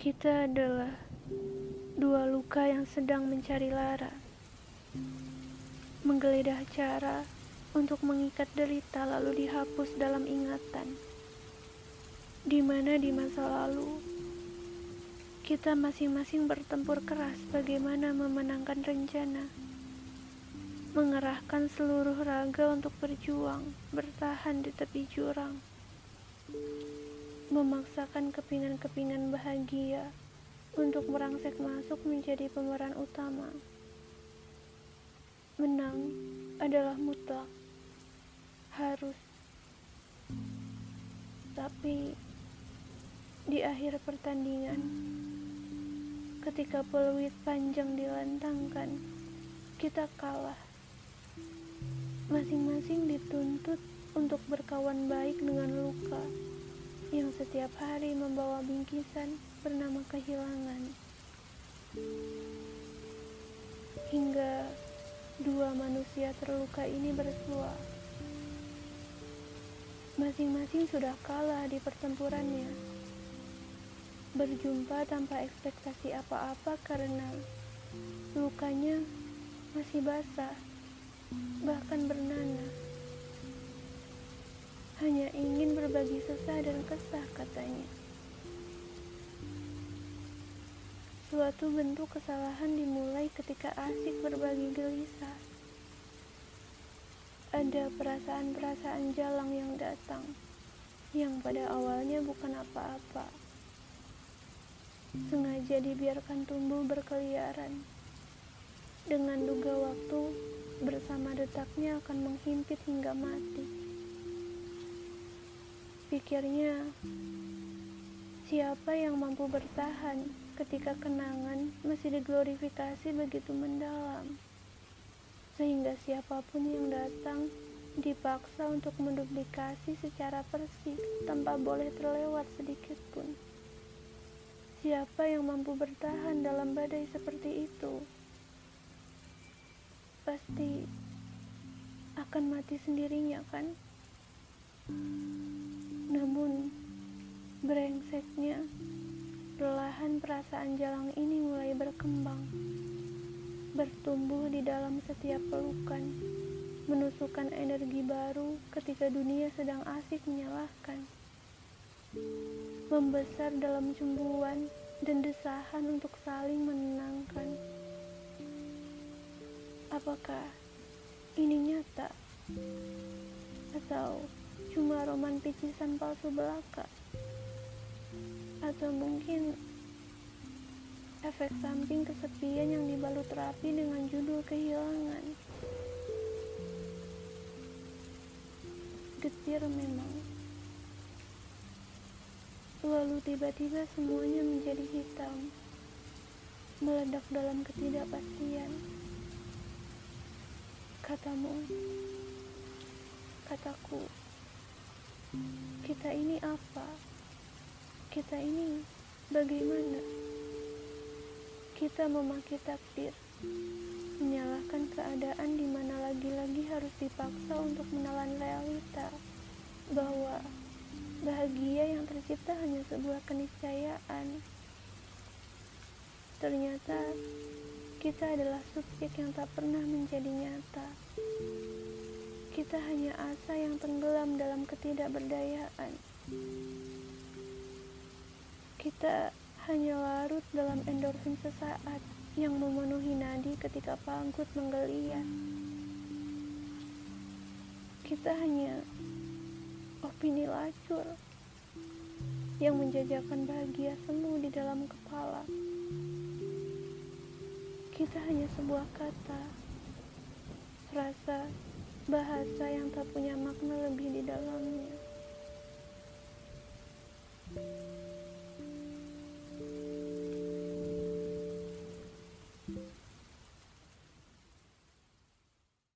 Kita adalah dua luka yang sedang mencari lara, menggeledah cara untuk mengikat derita lalu dihapus dalam ingatan. Di mana di masa lalu kita masing-masing bertempur keras bagaimana memenangkan rencana, mengerahkan seluruh raga untuk berjuang, bertahan di tepi jurang memaksakan kepingan-kepingan bahagia untuk merangsek masuk menjadi pemeran utama. Menang adalah mutlak, harus. Tapi di akhir pertandingan, ketika peluit panjang dilantangkan, kita kalah. Masing-masing dituntut untuk berkawan baik dengan luka yang setiap hari membawa bingkisan bernama kehilangan. Hingga dua manusia terluka ini bersua. Masing-masing sudah kalah di pertempurannya. Berjumpa tanpa ekspektasi apa-apa karena lukanya masih basah, bahkan bernanah hanya ingin berbagi sesah dan kesah katanya. Suatu bentuk kesalahan dimulai ketika asik berbagi gelisah. Ada perasaan-perasaan jalang yang datang, yang pada awalnya bukan apa-apa. Sengaja dibiarkan tumbuh berkeliaran. Dengan duga waktu, bersama detaknya akan menghimpit hingga mati. Pikirnya, siapa yang mampu bertahan ketika kenangan masih diglorifikasi begitu mendalam, sehingga siapa pun yang datang dipaksa untuk menduplikasi secara persis tanpa boleh terlewat sedikit pun. Siapa yang mampu bertahan dalam badai seperti itu? Pasti akan mati sendirinya, kan? Namun, brengseknya, perlahan perasaan jalang ini mulai berkembang, bertumbuh di dalam setiap pelukan, menusukkan energi baru ketika dunia sedang asik menyalahkan, membesar dalam cemburuan dan desahan untuk saling menenangkan. Apakah ini nyata? Atau cuma roman picisan palsu belaka. Atau mungkin efek samping kesepian yang dibalut rapi dengan judul kehilangan. Getir memang. Lalu tiba-tiba semuanya menjadi hitam. Meledak dalam ketidakpastian. Katamu. Kataku kita ini apa? Kita ini bagaimana? Kita memakai takdir, menyalahkan keadaan di mana lagi-lagi harus dipaksa untuk menelan realita bahwa bahagia yang tercipta hanya sebuah keniscayaan. Ternyata kita adalah subjek yang tak pernah menjadi nyata. Kita hanya asa yang tenggelam dalam ketidakberdayaan. Kita hanya larut dalam endorfin sesaat yang memenuhi nadi ketika pangkut menggeliat. Kita hanya opini lacur yang menjajakan bahagia semu di dalam kepala. Kita hanya sebuah kata, frasa, bahasa yang tak punya makna lebih di dalamnya.